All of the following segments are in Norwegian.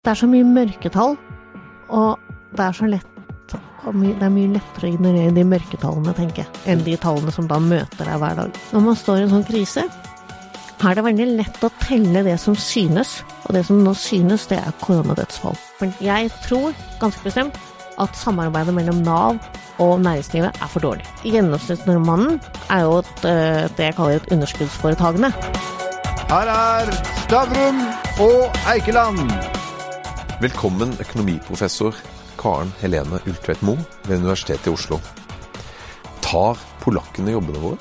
Det er så mye mørketall, og det er så lett Det er mye lettere å ignorere de mørketallene, tenker jeg, enn de tallene som da møter deg hver dag. Når man står i en sånn krise, er det veldig lett å telle det som synes, og det som nå synes, det er koronadødsfall. Men jeg tror ganske bestemt at samarbeidet mellom Nav og næringslivet er for dårlig. Gjennomsnittsnormannen er jo et, eh, det jeg kaller et underskuddsforetakende. Her er Stavrum og Eikeland. Velkommen økonomiprofessor Karen Helene Ultvedt Moe ved Universitetet i Oslo. Tar polakkene jobbene våre?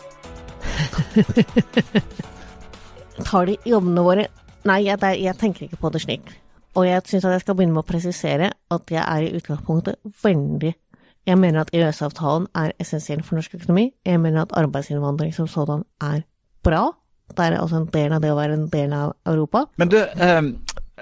Tar de jobbene våre Nei, jeg, jeg tenker ikke på det slik. Og jeg syns at jeg skal begynne med å presisere at jeg er i utgangspunktet veldig Jeg mener at EØS-avtalen er essensiell for norsk økonomi. Jeg mener at arbeidsinnvandring som sådan er bra. Det er altså en del av det å være en del av Europa. Men du, eh,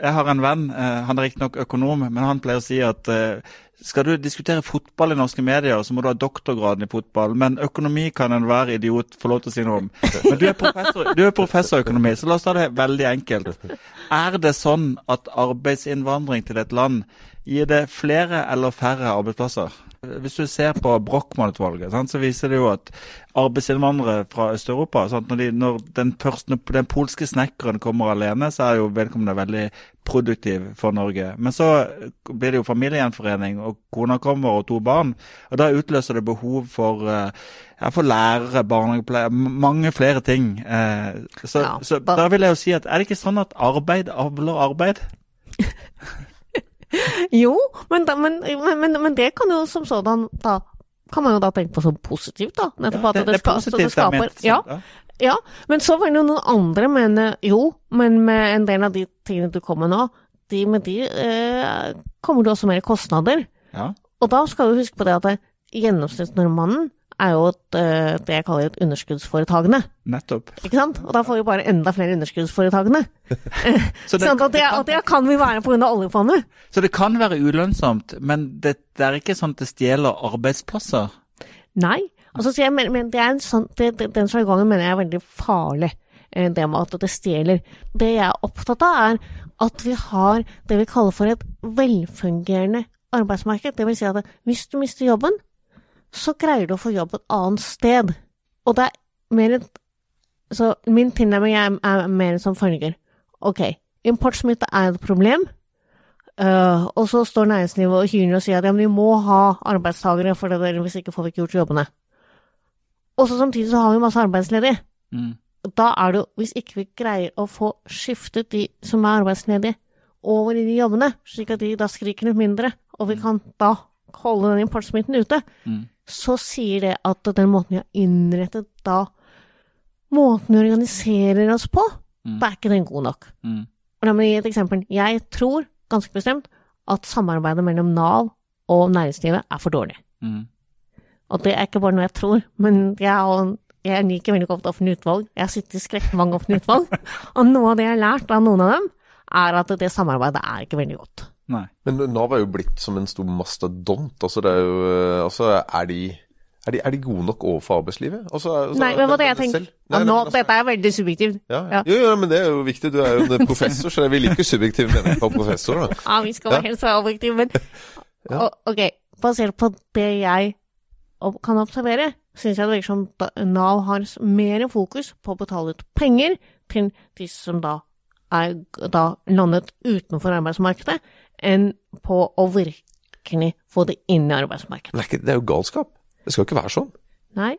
jeg har en venn, eh, han er riktignok økonom, men han pleier å si at eh, skal du diskutere fotball i norske medier, så må du ha doktorgraden i fotball. Men økonomi kan enhver idiot få lov til å si noe om. Men du er professor, professor økonomi, så la oss ta det veldig enkelt. Er det sånn at arbeidsinnvandring til et land gir det flere eller færre arbeidsplasser? Hvis du ser på Brochmann-utvalget, så viser det jo at arbeidsinnvandrere fra Øst-Europa Når, de, når den, første, når den polske snekkeren kommer alene, så er jo vedkommende veldig produktiv for Norge. Men så blir det jo familiegjenforening, og kona kommer og to barn. Og da utløser det behov for, eh, ja, for lærere, barnehagepleiere, mange flere ting. Eh, Så, Ja, så da- da vil jeg jo si at er det ikke sånn at arbeid avler arbeid? Jo, men, da, men, men, men, det kan jo som sådan da kan man jo da tenke på som positivt, da. Nettopp Ja, at det, det, skal, positivt, det er skaper ment ja, ja, men så vil jo noen andre mene jo, men med en del av de tingene du kommer med nå, de, med de eh, kommer det også mer kostnader. Ja. Og da skal du huske på det at gjennomsnittsnormannen er jo et, eh, det jeg kaller et underskuddsforetakende. Nettopp. Ikke sant? Og da får vi bare enda flere underskuddsforetakende. Så Sånn at det, at det kan vi være av oljefondet. Så det kan være ulønnsomt, men det, det er ikke sånn at det stjeler arbeidsplasser? Nei. Altså, jeg, men, men det er en sånn, det, det, den sjargongen mener jeg er veldig farlig. eh, Det med at det stjeler. Det jeg er opptatt av, er at vi har det vi kaller for et velfungerende arbeidsmarked. Det vil si at hvis du mister jobben, så greier du å få jobb et annet sted. Og det er mer enn... Så min tilnærming er, er mer som følger. Ok, importsmitte er et problem. Uh, og så står næringslivet og hyler og sier at ja, men vi må ha arbeidstakere, for det der, hvis ikke får vi ikke gjort jobbene. Og så samtidig så har vi masse arbeidsledige. Mm. Da er det jo, hvis ikke vi greier å få skiftet de som er arbeidsledige, over i de jobbene, slik at de da skriker litt mindre, og vi kan da holde den importsmitten ute, Mm. Så sier det at den måten vi har innrettet da Måten vi organiserer oss på, Mm. da er ikke den god nok. Mm. La meg gi et eksempel. Jeg tror ganske bestemt at samarbeidet mellom Nav og næringslivet er for dårlig. Mm. Og det er ikke bare noe jeg tror, men jeg, jeg liker veldig godt offentlige utvalg. Jeg har sittet i skrekkelig mange offentlige utvalg, og noe av det jeg har lært av noen av dem, er at det samarbeidet er ikke veldig godt. Nei. Men Nav er jo blitt som en stor mastodont. Altså, det er jo eh, Altså, er de er de, er de gode nok overfor arbeidslivet? Altså, altså, Nei, men hva det jeg tenker Nei, ja, nei, nå, altså- Dette er veldig subjektivt. ja, ja. ja. Jo, jo, men det er jo viktig. Du er jo en professor, så vi liker subjektive meninger på professorer. Ja, vi skal være helt så objektive, men Ja. og- Ok, basert på det jeg kan observere, syns jeg det virker som Nav har mer fokus på å betale ut penger til de som da er da landet utenfor arbeidsmarkedet, enn på å virkelig få det inn i arbeidsmarkedet. Det er, ikke, det er jo galskap. Det skal jo ikke være sånn. Nei,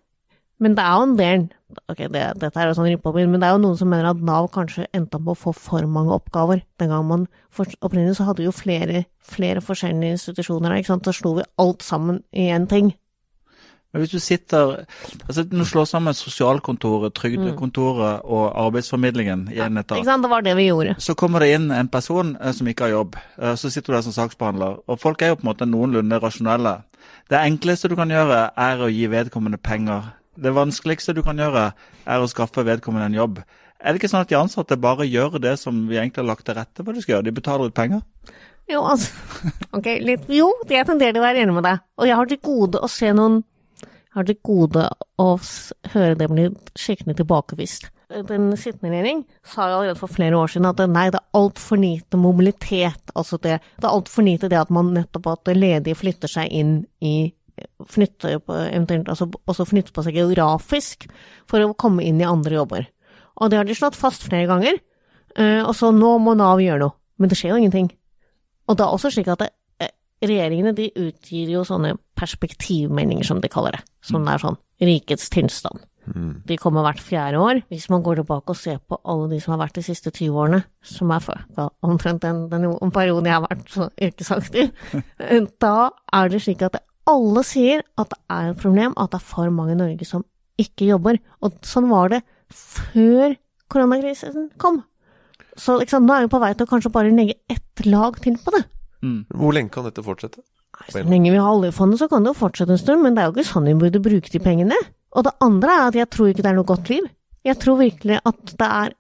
men det er jo en del Ok, det, dette er jo sånn rippeoppgjør, men det er jo noen som mener at Nav kanskje endte opp med å få for mange oppgaver. Den gang man Opprinnelig så hadde vi jo flere, flere forskjellige institusjoner her, ikke sant. Så slo vi alt sammen i én ting. Men hvis du sitter altså Nå slår sammen sosialkontoret, trygdekontoret og arbeidsformidlingen i en etat, sant, det var det vi gjorde. så kommer det inn en person eh, som ikke har jobb. Eh, så sitter du der som saksbehandler. Og folk er jo på en måte noenlunde rasjonelle. Det enkleste du kan gjøre, er å gi vedkommende penger. Det vanskeligste du kan gjøre, er å skaffe vedkommende en jobb. Er det ikke sånn at de ansatte bare gjør det som vi egentlig har lagt til rette for de skal gjøre? De betaler ut penger? Jo, altså Ok, litt Jo, jeg tenderer til å være enig med deg. Og jeg har til gode å se noen har til gode å høre det bli skikkelig tilbakevist. den sittende regjering sa jo allerede for flere år siden at nei, det er altfor lite mobilitet. Altså det, det er altfor lite det at man nettopp at ledige flytter seg inn i flytter på, eventuelt altså også flytter på seg geografisk for å komme inn i andre jobber. Og det har de slått fast flere ganger. eh, Og så nå må Nav gjøre noe. Men det skjer jo ingenting. Og er også slik at det, regjeringene de utgir jo sånne perspektivmeldinger, som de kaller det. Som er sånn rikets tilstand. De kommer hvert fjerde år. Hvis man går tilbake og ser på alle de som har vært de siste 20 årene, som er før, omtrent den, den perioden jeg har vært så yrkesaktiv, da er det slik at alle sier at det er et problem at det er for mange i Norge som ikke jobber. Og sånn var det før koronakrisen kom. Så liksom, nå er vi på vei til å kanskje bare legge ett lag til på det. Hvor lenge kan dette fortsette? Så lenge vi har oljefondet, så kan det jo fortsette en stund, men det er jo ikke sånn vi burde bruke de pengene. Og det andre er at jeg tror ikke det er noe godt liv. Jeg tror virkelig at det er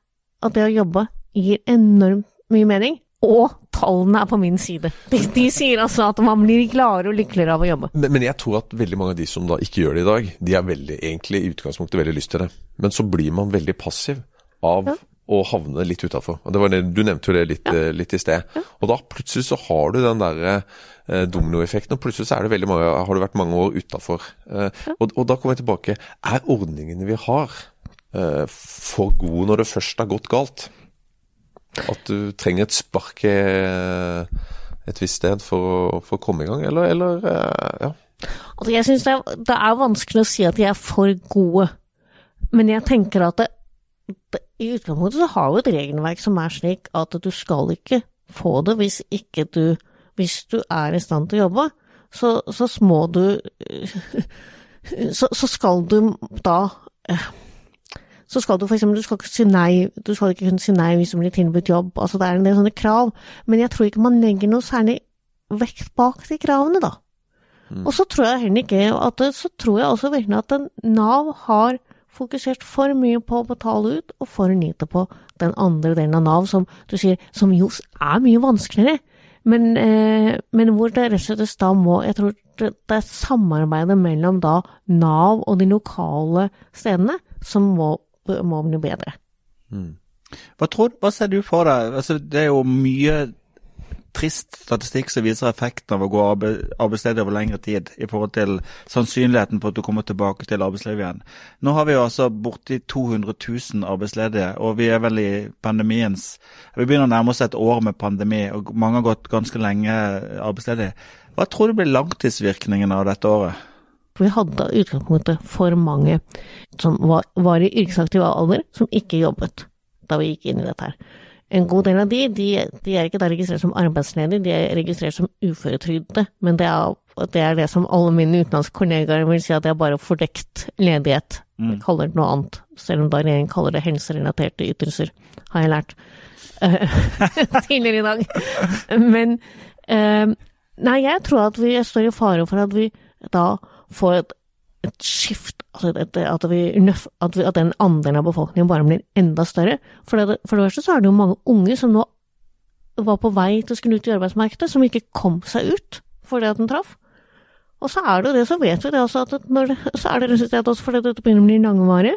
at det å jobbe gir enormt mye mening, og tallene er på min side. De, de sier altså at man blir gladere og lykkeligere av å jobbe. Men, men jeg tror at veldig mange av de som da ikke gjør det i dag, de er veldig, egentlig i utgangspunktet veldig lyst til det. Men så blir man veldig passiv av å havne litt utafor. Du nevnte jo det litt, ja. litt i sted. Og da plutselig så har du den derre eh, dominoeffekten, og plutselig så er det veldig mange, har du vært mange år utafor. Eh, og, og da kommer jeg tilbake. Er ordningene vi har eh, for gode når det først har gått galt? At du trenger et spark eh, et visst sted for for å komme i gang, eller, eller eh, ja. Altså, jeg syns det, det er vanskelig å si at de er for gode, men jeg tenker at det, det, i utgangspunktet så har vi et regelverk som er slik at du skal ikke få det hvis ikke du Hvis du er i stand til å jobbe, så, så må du så, så skal du da eh, så skal du for eksempel, du skal ikke si nei, du skal ikke kunne si nei hvis du blir tilbudt jobb, altså det er en del sånne krav, men jeg tror ikke man legger noe særlig vekt bak de kravene, da. Og så tror jeg heller ikke at så tror jeg også virkelig at Nav har fokusert for mye på å betale ut, og for lite på den andre delen av Nav, som du sier, som jo er mye vanskeligere, men, eh, men hvor det rett og slett da må Jeg tror det, det er samarbeidet mellom da Nav og de lokale stedene som må, må bli bedre. Hva, tror, hva ser du for deg? Altså, det er jo mye trist statistikk som viser effekten av å gå arbe- arbeidsledig over lengre tid, i forhold til sannsynligheten for at du kommer tilbake til arbeidslivet igjen. Nå har vi jo altså borti 200 000 arbeidsledige, og vi er vel i pandemiens Vi begynner å nærme oss et år med pandemi, og mange har gått ganske lenge arbeidsledige. Hva tror du blir langtidsvirkningen av dette året? Vi hadde i utgangspunktet for mange som var, var i yrkesaktiv alder, som ikke jobbet da vi gikk inn i dette her. En god del av de, de, de er ikke da registrert som arbeidsledige, de er registrert som uføretrygdede, men det er, det er det som alle mine utenlandske kollegaer vil si at det er bare fordekt ledighet. De kaller det noe annet, selv om da regjeringen kaller det helserelaterte ytelser, har jeg lært eh, tidligere i dag. Men eh, nei, jeg tror at vi står i fare for at vi da får et, et skift, altså at, vi, at, vi, at den andelen av befolkningen bare blir enda større. For det, for det verste så er det jo mange unge som nå var på vei til å skulle ut i arbeidsmarkedet, som ikke kom seg ut fordi at den traff. Og så er det jo det, så vet vi det også, at når det, så er det rett også fordi dette begynner å bli langvarig,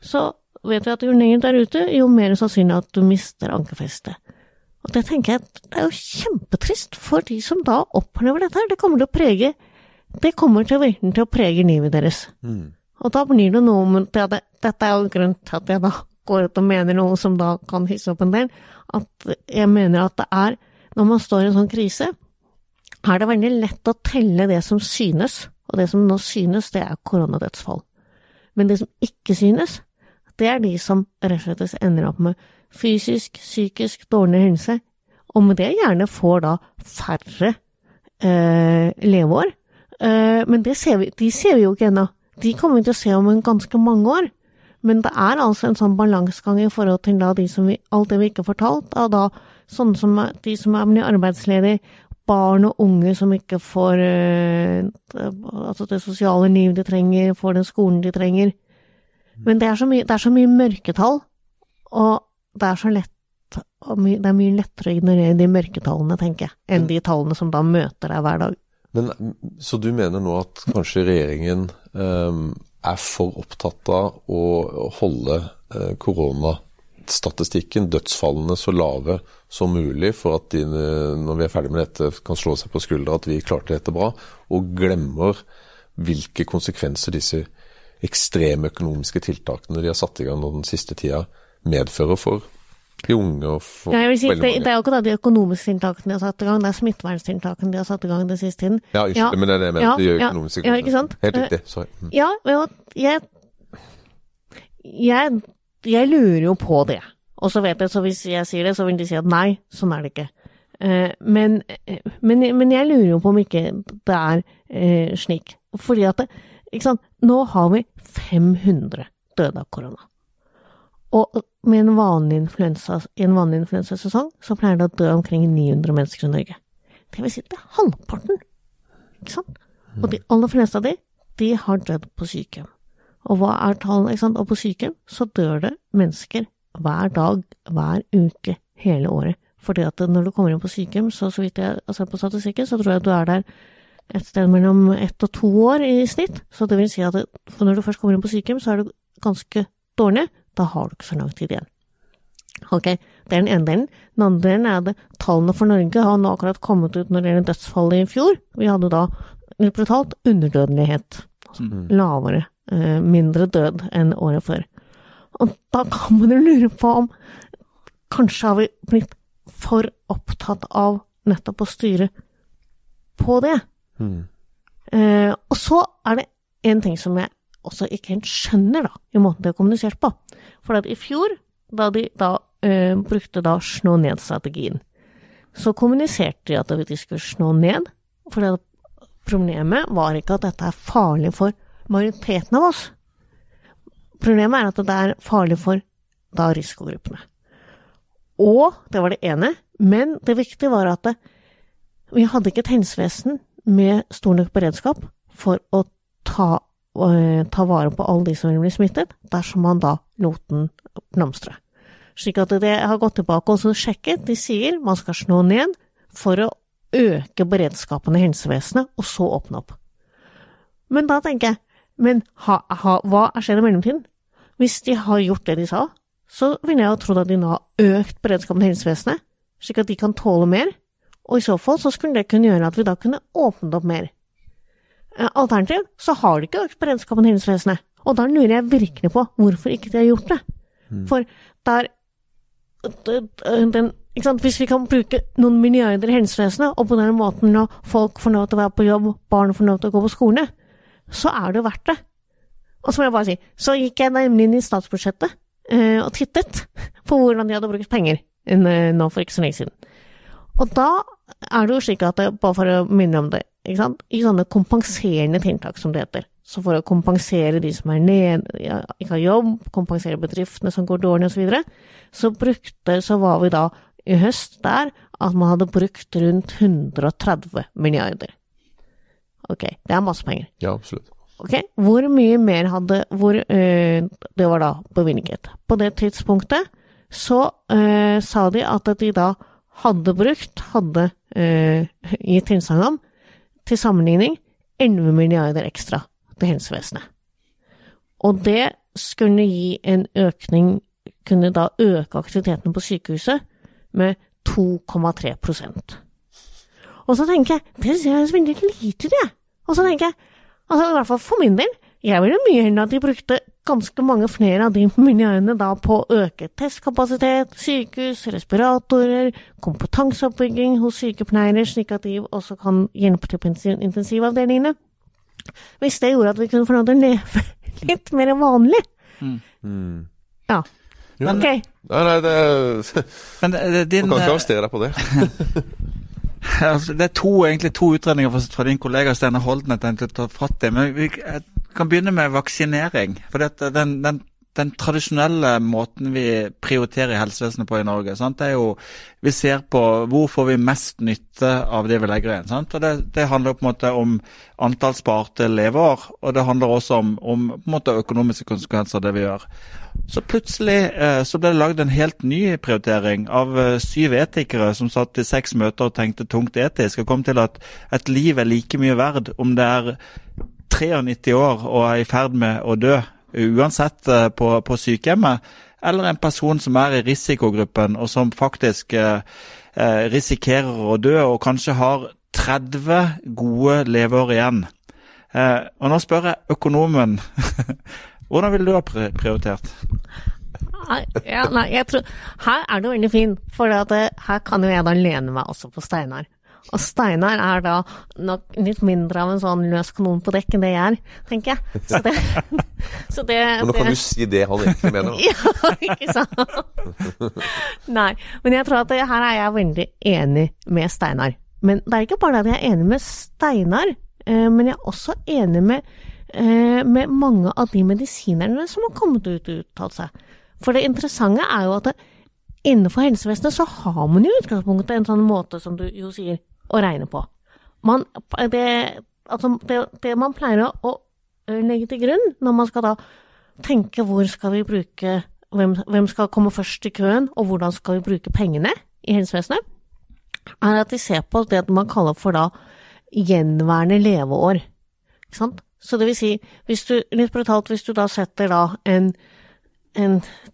så vet vi at jo lenger der ute, jo mer sannsynlig at du mister ankerfestet. Og det tenker jeg det er jo kjempetrist for de som da opplever dette her. Det kommer til å prege Det kommer til virkelig til å prege livet deres. Og da blir det noe med det, Dette er jo grunnen til at jeg da går ut og mener noe som da kan hisse opp en del. At jeg mener at det er, når man står i en sånn krise, er det veldig lett å telle det som synes. Og det som nå synes, det er koronadødsfall. Men det som ikke synes, det er de som rett og slett ender opp med fysisk, psykisk dårlig helse, og med det gjerne får da færre eh, leveår. Eh, men det ser vi, de ser vi jo ikke ennå. De kommer vi til å se om en ganske mange år. Men det er altså en sånn balansegang i forhold til da de som vi, alt det vi ikke har fortalt, av da sånne som er- de som er arbeidsledige, barn og unge som ikke får eh, altså det sosiale liv de trenger, får den skolen de trenger. Men det er så mye, det er så mye mørketall, og det er så lett det er mye lettere å ignorere de mørketallene, tenker jeg, enn de tallene som da møter deg hver dag. Men, så du mener nå at kanskje regjeringen ehm, er for opptatt av å holde eh, koronastatistikken, dødsfallene, så lave som mulig for at de, eh, når vi er ferdig med dette, kan slå seg på skuldra at vi klarte dette bra, og glemmer hvilke konsekvenser disse ekstreme økonomiske tiltakene de har satt i gang den siste tida, medfører for de unge og for Ja, si, veldig det, mange. det er jo ikke da de økonomiske tiltakene de har satt i gang, det er smitteverntiltakene de har satt i gang den siste tiden. Ja, unnskyld, men det er det jeg mener. Ja, de gjør økonomiske ja, ikke sant? Helt Eh, riktig. Sorry. Mm. Ja, men jeg, jeg, jeg lurer jo på det. Og så vet jeg, så hvis jeg sier det, så vil de si at nei, sånn er det ikke. Eh, men, eh, men, men jeg lurer jo på om ikke det er eh, slik. Fordi at det, nå har vi 500 døde av korona. Og med en vanlig influensa, i en vanlig influensasesong så pleier det å dø omkring 900 mennesker i Norge. Det vil si det er halvparten. Ikke sant? Og de aller fleste av de, de har dødd på sykehjem. Og hva er tallene, ikke sant? Og på sykehjem så dør det mennesker hver dag, hver uke, hele året. Fordi at når du kommer inn på sykehjem, så så vidt jeg har sett på statistikken, så tror jeg at du er der et sted mellom ett og to år i snitt. Så det vil si at når du først kommer inn på sykehjem, så er du ganske dårlig. Da har du ikke så lang tid igjen. Ok, det er den ene delen. Den andre delen er at tallene for Norge har nå akkurat kommet ut når det gjelder dødsfallet i fjor. Vi hadde da brutalt underdødelighet. Altså lavere, eh, mindre død enn året før. Og da kan man jo lure på om kanskje har vi blitt for opptatt av nettopp å styre på det. Mm. Eh, og så er det en ting som jeg også ikke helt skjønner, da, i måten de har kommunisert på. For i fjor, da de da eh, brukte da slå ned-strategien, så kommuniserte de at de skulle slå ned. For problemet var ikke at dette er farlig for majoriteten av oss. Problemet er at det er farlig for da risikogruppene. Og det var det ene, men det viktige var at det, vi hadde ikke et helsevesen med stor nok beredskap for å ta, ta vare på alle de som ville bli smittet, dersom man da lot den blomstre. Slik at det har gått tilbake og sjekket, de sier man skal slå ned for å øke beredskapen i helsevesenet, og så åpne opp. Men da tenker jeg, men ha, ha, hva skjer i mellomtiden? Hvis de har gjort det de sa, så ville jeg jo trodd at de nå har økt beredskapen i helsevesenet, slik at de kan tåle mer, og i så fall så skulle det kunne gjøre at vi da kunne åpnet opp mer. Eh, Alternativt så har de ikke økt beredskapen i helsevesenet, og da lurer jeg virkelig på hvorfor ikke de har gjort det. For der den, sant? Hvis vi kan bruke noen milliarder i helsevesenet, og på den måten la folk få lov til å være på jobb, barn får lov til å gå på skole, så er det jo verdt det. Og så må jeg bare si, så gikk jeg nemlig inn i statsbudsjettet eh, og tittet på hvordan de hadde brukt penger eh, nå for ikke så lenge siden. Og da er det jo slik at, bare for å minne om det, ikke sant? i sånne kompenserende tiltak som det heter, så for å kompensere de som er ned, ja, ikke har jobb, kompensere bedriftene som går dårlig osv., så, videre, så brukte, så var vi da i høst der at man hadde brukt rundt 130 milliarder. Ok, det er masse penger. Ja, absolutt. Ok, hvor mye mer hadde hvor, øh, Det var da bevilget. På det tidspunktet så øh, sa de at de da hadde brukt, hadde øh, gitt tilsagn om, til sammenligning, 11 milliarder ekstra til helsevesenet. Og det skulle gi en økning, kunne da øke aktiviteten på sykehuset med 2,3% Og så tenker jeg, det ser jeg veldig lite, det. Og så tenker jeg, altså i hvert fall for min del, jeg ville mye heller at de brukte ganske mange flere av de milliardene da på å øke testkapasitet, sykehus, respiratorer, kompetanseoppbygging hos sykepleiere, slik at de også kan hjelpe til på intensivavdelingene. Hvis det gjorde at vi kunne få lov til å leve litt mer vanlig. Mm. Ja. Men, Ok. Nei, nei, det Men din, Man kan ikke eh, arrestere deg på det. altså, det er to, egentlig to utredninger fra, din kollega Steinar Holden jeg tenkte å ta fatt i. Men vi kan begynne med vaksinering. For dette, den, den, den tradisjonelle måten vi prioriterer helsevesenet på i Norge, sant? er jo Vi ser på hvor får vi mest nytte av det vi legger igjen. Sant? Og det, det handler på en måte om antall sparte leveår, og det handler også om, om på en måte økonomiske konsekvenser av det vi gjør. Så plutselig eh, så ble det lagd en helt ny prioritering av eh, syv etikere som satt i seks møter og tenkte tungt etisk, og kom til at et liv er like mye verd om det er 93 år og er i ferd med å dø, uansett eh, på, på sykehjemmet, eller en person som er i risikogruppen, og som faktisk eh, eh risikerer å dø, og kanskje har 30 gode leveår igjen. Eh, og nå spør jeg økonomen. Hvordan ville du ha prioritert? Ja, nei, tror, her er det veldig fint, for her kan jo jeg da lene meg også på Steinar. Og Steinar er da nok litt mindre av en sånn løs kanon på dekk enn det jeg er, tenker jeg. Så det, så det Men nå kan det, du si det han egentlig mener. Da. ja, ikke sant? Nei, men jeg tror at det, her er jeg veldig enig med Steinar. Men det er ikke bare det at jeg er enig med Steinar, eh, men jeg er også enig med, eh, med mange av de medisinerne som har kommet ut og uttalt seg. For det interessante er jo at det, innenfor helsevesenet så har man jo utgangspunktet en sånn måte, som du jo sier, å regne på. Man, det, altså det, det, man pleier å legge til grunn når man skal da tenke hvor skal vi bruke hvem, hvem skal komme først i køen, og hvordan skal vi bruke pengene i helsevesenet, er at de ser på det man kaller for da gjenværende leveår. Ikke sant? Så det vil si, hvis du, litt brutalt, hvis du da setter da en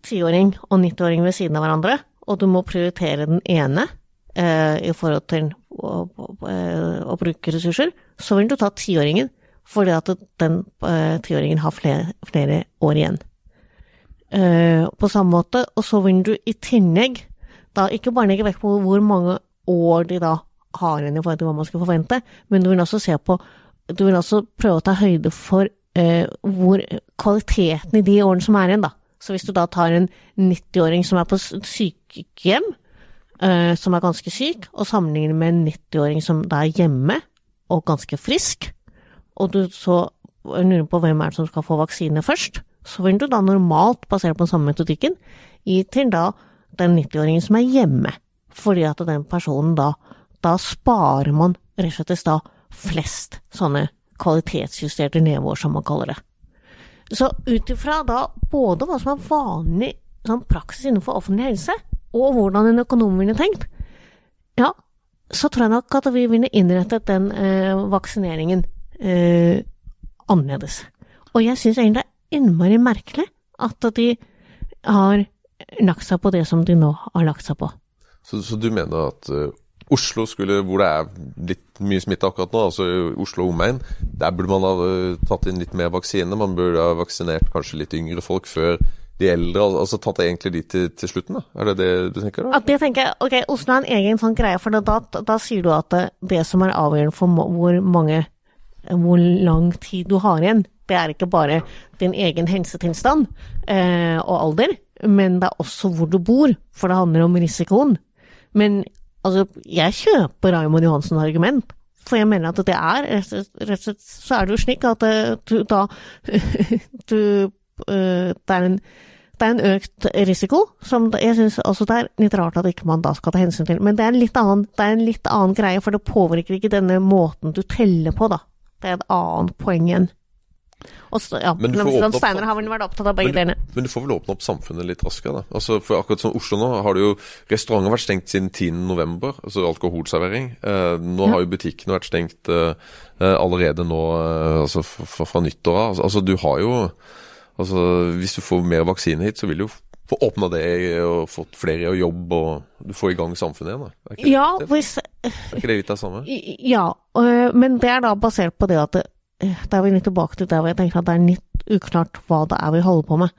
tiåring og nittiåring ved siden av hverandre, og du må prioritere den ene eh, i forhold til å, å, bruke ressurser, så vil du ta tiåringen, fordi at den eh, tiåringen har flere, flere, år igjen. Eh, på samme måte, og så vil du i tillegg da ikke bare legge vekt på hvor mange år de da har igjen i forhold til hva man skal forvente, men du vil også se på Du vil også prøve å ta høyde for eh, hvor kvaliteten i de årene som er igjen, da. Så hvis du da tar en 90-åring som er på sykehjem, som er ganske syk, og sammenligner med en 90-åring som er hjemme og ganske frisk, og du så lurer på hvem er det som skal få vaksine først, så vil du da normalt, basert på den samme metodikken, gi til da den 90-åringen som er hjemme, fordi at den personen da Da sparer man rett og slett da flest sånne kvalitetsjusterte nivåer, som man kaller det. Så ut ifra da både hva som er vanlig sånn praksis innenfor offentlig helse, og hvordan en økonom ville tenkt, ja, så tror jeg nok at vi ville innrettet den eh, vaksineringen eh, annerledes. Og jeg syns egentlig det er innmari merkelig at de har lagt seg på det som de nå har lagt seg på. Så, så du mener at uh, Oslo skulle, hvor det er litt mye smitte akkurat nå, altså Oslo og omegn, der burde man ha uh, tatt inn litt mer vaksine. Man burde ha vaksinert kanskje litt yngre folk før de eldre. altså Tatt egentlig de til, til, slutten, da? Er det det du tenker? da? Ja, det tenker jeg. Ok, Oslo er en egen sånn greie, for da, da sier du at det, det, som er avgjørende for hvor mange hvor lang tid du har igjen, det er ikke bare din egen helsetilstand eh, og alder, men det er også hvor du bor, for det handler om risikoen. Men Altså, jeg kjøper Raymond Johansens argument, for jeg mener at det er Rett og slett så er det jo slik at eh, du da du, det, er en, det er en økt risiko, som jeg syns også det er litt rart at ikke man da skal ta hensyn til. Men det er, en litt annen, det en litt annen greie, for det påvirker ikke denne måten du teller på, da. Det er et annet poeng igjen. Og så, ja, men Steinar har vel vært opptatt av begge delene. Men du får vel åpne opp samfunnet litt raskere, da? Altså, for akkurat som Oslo nå, har det jo Restauranter vært stengt siden 10.11., altså alkoholservering. Eh, nå ja. har jo butikkene vært stengt eh, eh allerede nå, eh, altså fra, fra nyttår av. Altså, du har jo Altså, hvis du får mer vaksine hit, så vil du jo få åpna det og fått flere i jobb, og du får i gang samfunnet igjen. Da. Er ikke, ja, det, hvis, er ikke det litt av det samme? Ja, men det er da basert på det at det, Eh, da er vi litt tilbake til der hvor jeg tenker at det er litt uklart hva det er vi holder på med.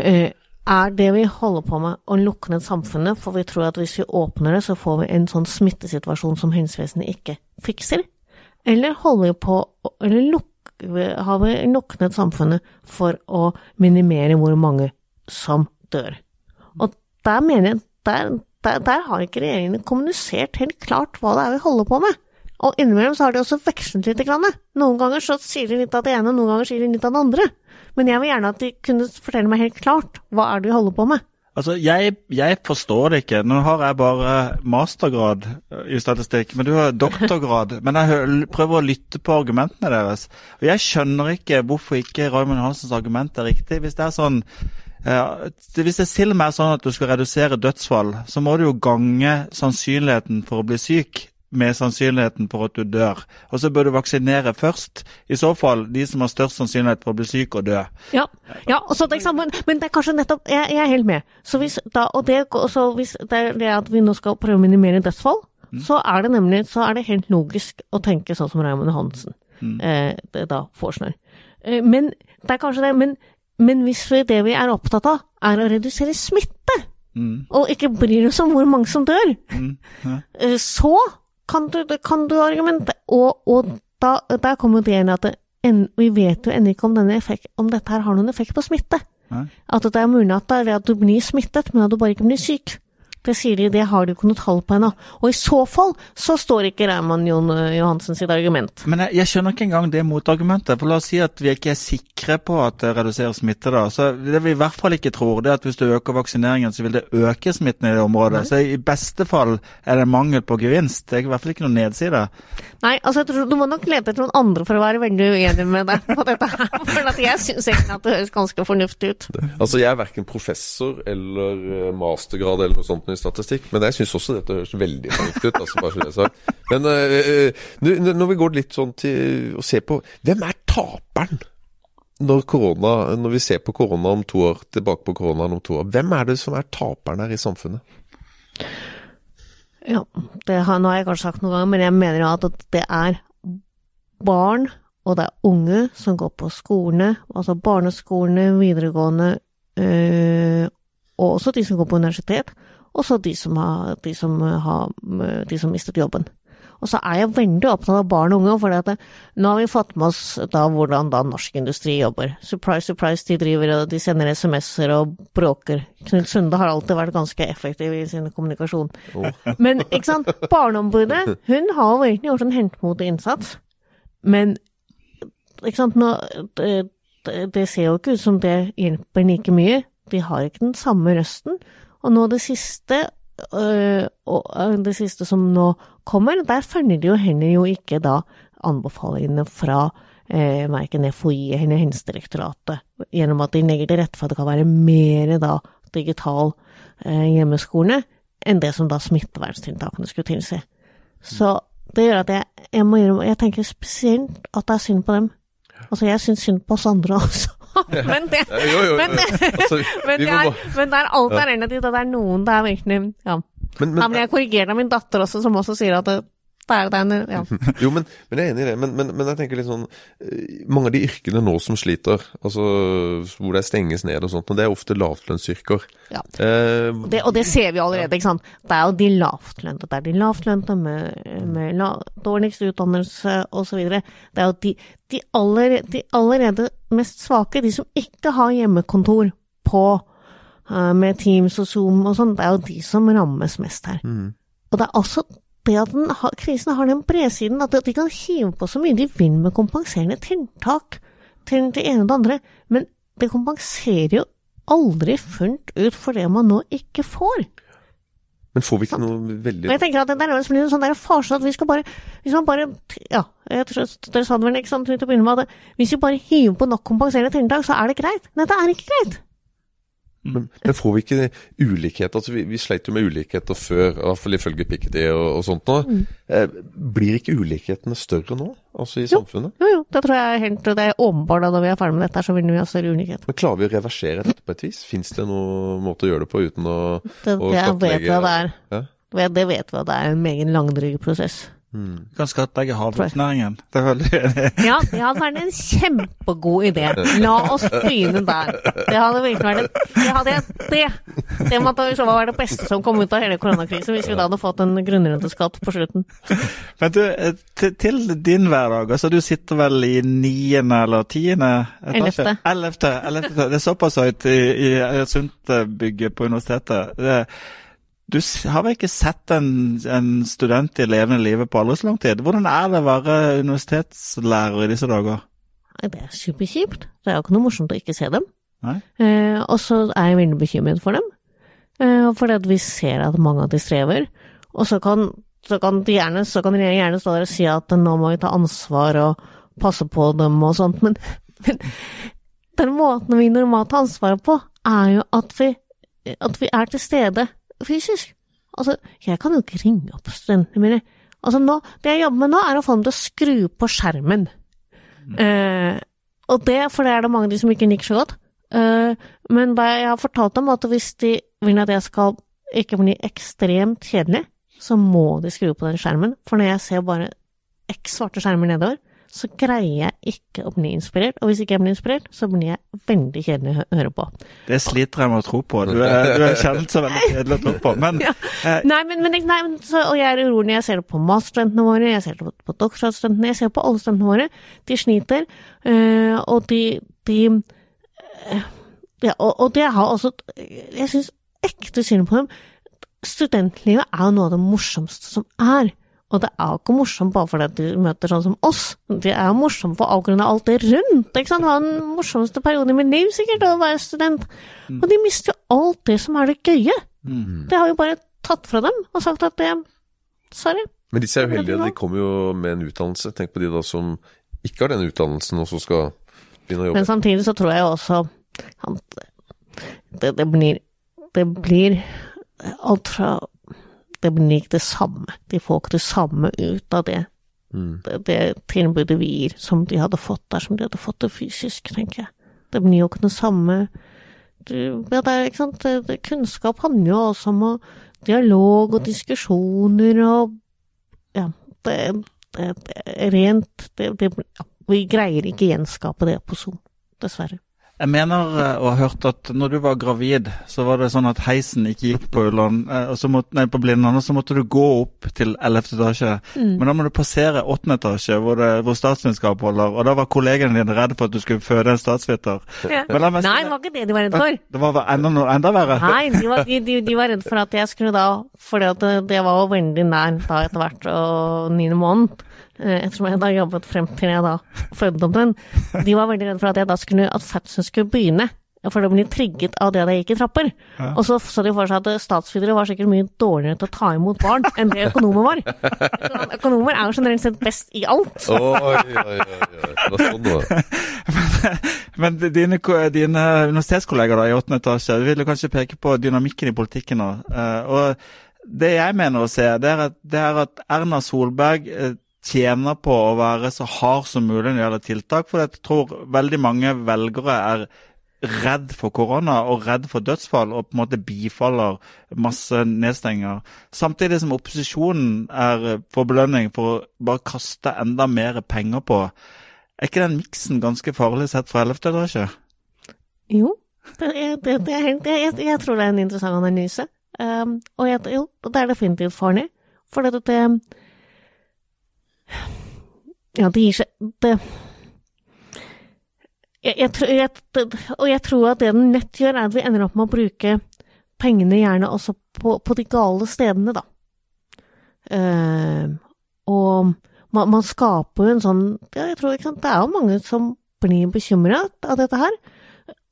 Eh, er det vi holder på med å lukke ned samfunnet, for vi tror at hvis vi åpner det, så får vi en sånn smittesituasjon som helsevesenet ikke fikser? Eller holder vi på Eller lukker, har vi lukket samfunnet for å minimere hvor mange som dør? Og der mener jeg der, der, der har ikke regjeringen kommunisert helt klart hva det er vi holder på med. Og innimellom så har de også vekslet litt. Noen ganger så sier de litt av det ene, noen ganger sier de litt av det andre. Men jeg vil gjerne at de kunne fortelle meg helt klart hva er det vi holder på med. Altså, jeg, jeg, forstår det ikke. Nå har jeg bare mastergrad i statistikk, men du har doktorgrad. Men jeg prøver å lytte på argumentene deres. Og jeg skjønner ikke hvorfor ikke Raymond Hansens argument er riktig. Hvis det er sånn ja, Hvis det til og med er sånn at du skal redusere dødsfall, så må du jo gange sannsynligheten for å bli syk med sannsynligheten for at du dør. Og så bør du vaksinere først. I så fall de som har størst sannsynlighet for å bli syk og dø. Ja, ja og så, det, men, men det er kanskje nettopp Jeg, jeg er helt med. Så hvis, da, og det, så hvis det er det at vi nå skal prøve å minimere dødsfall, så er det nemlig så er det helt logisk å tenke sånn som Raymond Hansen eh, da foreslår. Eh, men det er kanskje det, men, men hvis vi, det vi er opptatt av, er å redusere smitte, og ikke bryr oss om hvor mange som dør, ja. så kan du, kan du argumentere Og, og da, der kommer det igjen at en, vi vet jo ennå ikke om, effekt, om dette her har noen effekt på smitte. Nei. At det er mulig at, det at du blir smittet, men at du bare ikke blir syk. Det sier de, det har du ikke noe tall på ennå. Og i så fall så står ikke Raymond Jon Johansen sitt argument. Men jeg, jeg skjønner ikke engang det motargumentet. For la oss si at vi ikke er sikre på at det reduserer smitte. da. Så Det vi i hvert fall ikke tror, det er at hvis du øker vaksineringen, så vil det øke smitten i det området. Så i beste fall er det mangel på gevinst. Det er i hvert fall ikke noen nedside. Nei, altså jeg tror du må nok lete etter noen andre for å være veldig uenig med deg på dette her. For at jeg syns egentlig at det høres ganske fornuftig ut. Altså, Jeg er verken professor eller eh, mastergrad eller noe sånt i statistikk, men jeg syns også dette høres veldig fornuftig ut. altså. Men eh, når vi går litt sånn til å se på Hvem er taperen? Når, korona, når vi ser på korona om to år, tilbake på koronaen om to år, hvem er det som er taperen her i samfunnet? Ja, det har, nå har jeg kanskje sagt noen ganger, men jeg mener at det er barn og det er unge som går på skolene, altså barneskolene, videregående, øh, og også de som går på universitet, og så de som har, de som har, de som mistet jobben. Og så er jeg veldig opptatt av barn og unge, for nå har vi fått med oss da hvordan da norsk industri jobber. Surprise, surprise, de driver og de sender SMS-er og bråker. Knut Sunde har alltid vært ganske effektiv i sin kommunikasjon. Men ikke sant, Barneombudet hun har virkelig gjort en hentemodig innsats, men ikke sant, nå, det, det, det ser jo ikke ut som det hjelper like mye. De har ikke den samme røsten. Og nå det siste, øh, og øh, det siste som nå kommer, der følger de jo heller jo ikke da anbefalingene fra eh, verken FHI eller Helsedirektoratet, gjennom at de legger til rette for at det kan være mer da digital eh, hjemmeskole enn det som da smitteverntiltakene skulle tilsi. Så det gjør at jeg, jeg må jeg tenker spesielt at det er synd på dem. Altså, jeg syns synd på oss andre også. men det, jo, jo, men, altså, men, det er, men det er alt er relativt, og det er noen det er virkelig Ja. Men, men, ja men jeg korrigerer min datter også, som også sier at det, Ja. Jo, men, men jeg er enig i det. Men, men, men jeg tenker litt sånn eh, Mange av de yrkene nå som sliter, altså hvor det stenges ned og sånt, og det er ofte lavtlønnsyrker. ja. Eh, Det, og det ser vi allerede, ikke sant. Det er jo de lavtlønte. Det er de lavtlønte med, med la, dårligst utdannelse osv. Det er jo de, de, aller, de allerede mest svake, de som ikke har hjemmekontor på eh, med Teams og Zoom og sånn, det er jo de som rammes mest her. Og det er også det at den krisen har den bredsiden at de kan hive på så mye de vil med kompenserende tiltak til det ene og det andre, men det kompenserer jo aldri fullt ut for det man nå ikke får. men får vi ikke noe veldig Og jeg tenker at det er en sånn der farse at vi skal bare Hvis man bare Ja, jeg tror dere sa det vel ikke sant til å begynne med at hvis vi bare hiver på nok kompenserende tiltak, så er det greit. Nei, det er ikke greit. Men, men får vi ikke ulikhet? Altså, vi, vi sleit jo med ulikheter før, i hvert fall ifølge Piketty og, og sånt nå. Eh, blir ikke ulikhetene større nå, altså i Jo. samfunnet? Jo, jo, det tror jeg helt Det er åpenbart da når vi er ferdig med dette, så vil vi ha større ulikhet. Men klarer vi å reversere dette på et vis? Fins det noen måte å gjøre det på uten å, Det, å det vet at det er. Ja? Det vet vi at det er en meget langdryg prosess. Du kan skattlegge havbruksnæringen. Det er veldig Ja, det hadde vært en kjempegod idé. La oss begynne der. Det hadde virkelig vært et, det, hadde, det, det måtte i så fall være det beste som kom ut av hele koronakrisen, hvis vi da hadde fått en grunnrenteskatt på slutten. Men du, eh, til, til din hverdag. altså Du sitter vel i niende eller tiende etasje? Ellevte. Ellevte. Det er såpass høyt i, i Sunt-bygget på universitetet. Det, du har vel ikke sett en, en student i levende livet på aldri så lang tid? Hvordan er det å være universitetslærer i disse dager? Det er superkjipt. Det er jo ikke noe morsomt å ikke se dem. Eh, og så er jeg veldig bekymret for dem, eh, fordi at vi ser at mange av de strever. Og så kan, så kan de gjerne, så kan regjeringen gjerne stå der og si at nå må vi ta ansvar og passe på dem og sånt, men, men den måten vi normalt tar ansvaret på, er jo at vi, at vi er til stede fysisk. Altså, jeg kan jo ikke ringe opp studentene mine Altså nå, Det jeg jobber med nå, er å få dem til å skru på skjermen. Eh, og det, for det er det mange av de som ikke liker så godt. Eh, men jeg har fortalt dem at hvis de vil at jeg skal ikke bli ekstremt kjedelig, så må de skru på den skjermen. For når jeg ser bare x svarte skjermer nedover, så greier jeg ikke å bli inspirert. Og hvis ikke jeg blir inspirert, så blir jeg veldig kjedelig å høre på. Det sliter jeg med å tro på. Du er, du er kjent så veldig kjedelig å tro på. Men Ja. eh, Nei, men, men, nei, så, og jeg er urolig jeg ser det på masterstudentene våre, jeg ser det på, på doktorgradsstudentene, jeg ser det på alle studentene våre. De sliter, øh, og de, de øh, ja, og, og det har også Jeg syns ekte synd på dem. Studentlivet er jo noe av det morsomste som er. Og det er jo ikke morsomt bare fordi de møter sånn som oss. Det er jo morsomt for all grunn av alt det rundt. ikke sant? Det var den morsomste perioden i mitt liv, sikkert, å være student. Og de mister jo alt det som er det gøye. Det har jo bare tatt fra dem og sagt at det Sorry. Men disse er jo heldige, de kommer jo med en utdannelse. Tenk på de da som ikke har denne utdannelsen, og så skal begynne å jobbe. Men samtidig så tror jeg også at det, det blir Det blir alt fra Det blir det samme. De får ikke det samme ut av det. Det, det tilbudet vi gir, som de hadde fått der, som de hadde fått det fysisk, tenker jeg. Det blir jo ikke det samme du, ja, det ikke sant? Det, Kunnskap handler jo også om å, dialog og diskusjoner og Ja, det, det, det rent Vi greier ikke gjenskape det på Zoom, dessverre. Jeg mener eh, å ha hørt at når du var gravid, så var det sånn at heisen ikke gikk på Ullern, eh, måtte, nei, på Blindern, og så måtte du gå opp til 11. etasje. Men da må du passere 8. etasje, hvor, det, hvor statsvitenskap holder, og da var kollegene dine redde for at du skulle føde en statsviter. Meg Nei, det var ikke det de var redd for. Det var enda, noe enda verre. Nei, de var, de, de, de var redd for at jeg skulle da Fordi at det, det var jo veldig nær da etter hvert, og niende måned. Eh, Ettersom jeg da jobbet frem til jeg da fødte den. De var veldig redde for at jeg da skulle, at fødselen skulle begynne. For det ble trigget av det at jeg gikk i trapper. Og så så de for seg at statsfidere var sikkert mye dårligere til å ta imot barn enn det økonomer var. Økonomer er jo generelt sett best i alt. Oi, oi, oi, sånn det. Men dine, dine universitetskollegaer da, i åttende etasje vil jo kanskje peke på dynamikken i politikken nå. Eh, og det jeg mener å se, det er at, det er at Erna Solberg eh, tjener på å være så hard som mulig når det gjelder tiltak, for jeg tror veldig mange velgere er redd for korona og redd for dødsfall, og på en måte bifaller masse nedstenginger. Samtidig som opposisjonen er for belønning for å bare kaste enda mer penger på. Er ikke den miksen ganske farlig sett fra 11. etasje? Jo, det, er- det, det er jeg, jeg, tror det er en interessant analyse. Um, og jeg, jo, det er definitivt farlig. For det, det Ja, det gir seg det, jeg, jeg, jeg, Og jeg tror at det den nett gjør, er at vi ender opp med å bruke pengene gjerne også på, på de gale stedene, da. Uh, og man, man skaper jo en sånn ja, jeg tror ikke sant, Det er jo mange som blir bekymra av dette her.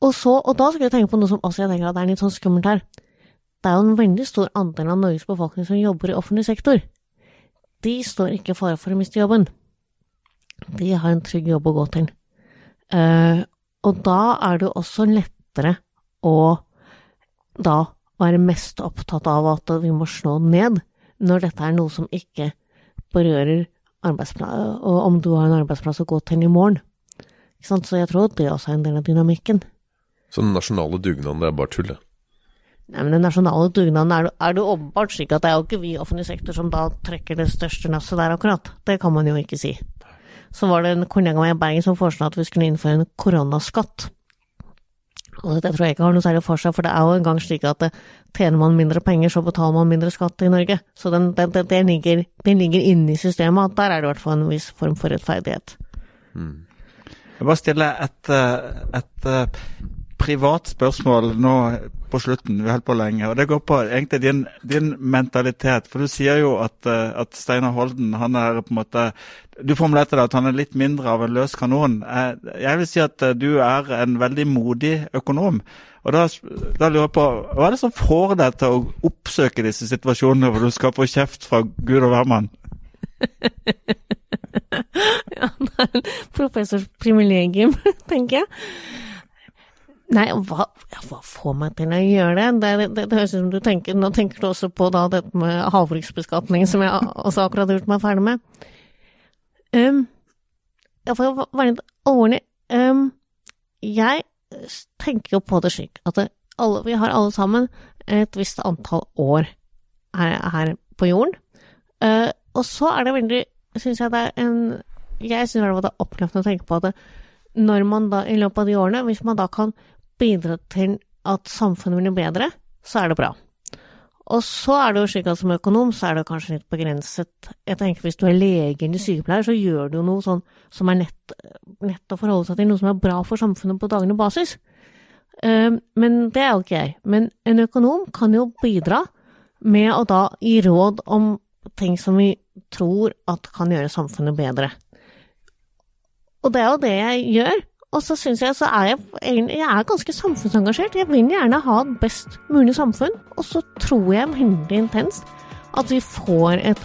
Og, så, og da skal jeg tenke på noe som også jeg tenker at er litt sånn skummelt her. Det er jo en veldig stor andel av Norges befolkning som jobber i offentlig sektor. De står ikke i fare for å miste jobben. De har en trygg jobb å gå til. Eh, og da er det også lettere å da være mest opptatt av at vi må slå ned, når dette er noe som ikke berører arbeidsplassen, og om du har en arbeidsplass å gå til i morgen. Så jeg tror det også er en del av dynamikken. Så den nasjonale dugnaden, det er bare tull, det. Nei, men Den nasjonale dugnaden er, er det åpenbart slik at det er jo ikke vi i offentlig sektor som da trekker det største nasset der, akkurat. Det kan man jo ikke si. Så var det en kollega av i Bergen som foreslo at vi skulle innføre en koronaskatt. Og det tror jeg ikke har noe særlig for seg, for det er jo engang slik at eh, tjener man mindre penger, så betaler man mindre skatt i Norge. Så den, den, den, den ligger, den ligger inne i systemet, at der er det i hvert fall en viss form for rettferdighet. Jeg vil bare stille et, eh, et eh, privat spørsmål nå på slutten. Vi holdt på lenge. og Det går på egentlig din, din mentalitet. For du sier jo at, eh, at Steinar Holden han er på en måte Du formulerte det at han er litt mindre av en løs kanon. Eh, Jeg vil si at eh, du er en veldig modig økonom. Og da, da lurer jeg på, Hva er det som får deg til å oppsøke disse situasjonene hvor du skal få kjeft fra Gud og hvermann? Ja, det er en professors tenker jeg. Nei, hva, hva får meg til å gjøre det? Det, det, det, det høres ut som du tenker Nå tenker du også på da dette med havbruksbeskatning, som jeg også akkurat har gjort meg ferdig med. Um, for å være litt ordentlig um, Jeg tenker jo på det slik at alle, vi har alle sammen et visst antall år her, her på jorden. Uh, og så er det veldig, syns jeg det er en Jeg syns det er oppløftende å tenke på at når man da i løpet av de årene, hvis man da kan bidra til at samfunnet blir bedre, så er det bra. Og så er det jo slik at som økonom så er det kanskje litt begrenset Jeg tenker hvis du er lege eller sykepleier, så gjør du jo noe sånn som er nett, nett å forholde seg til, noe som er bra for samfunnet på daglig basis. Uh, men det er jo ikke jeg. Men en økonom kan jo bidra med å da gi råd om ting som vi tror at kan gjøre samfunnet bedre. Og det er jo det jeg gjør. Og så syns jeg så er jeg, jeg er ganske samfunnsengasjert. Jeg vil gjerne ha et best mulig samfunn. Og så tror jeg veldig intenst at vi får et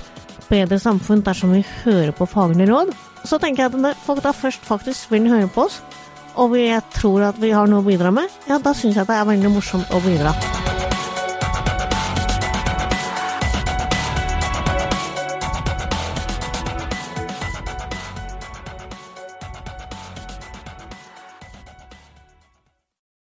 bedre samfunn dersom vi hører på faglige råd. Så tenker jeg at når folk da først faktisk vil høre på oss, og vi tror at vi har noe å bidra med, ja, da syns jeg det er veldig morsomt å bidra.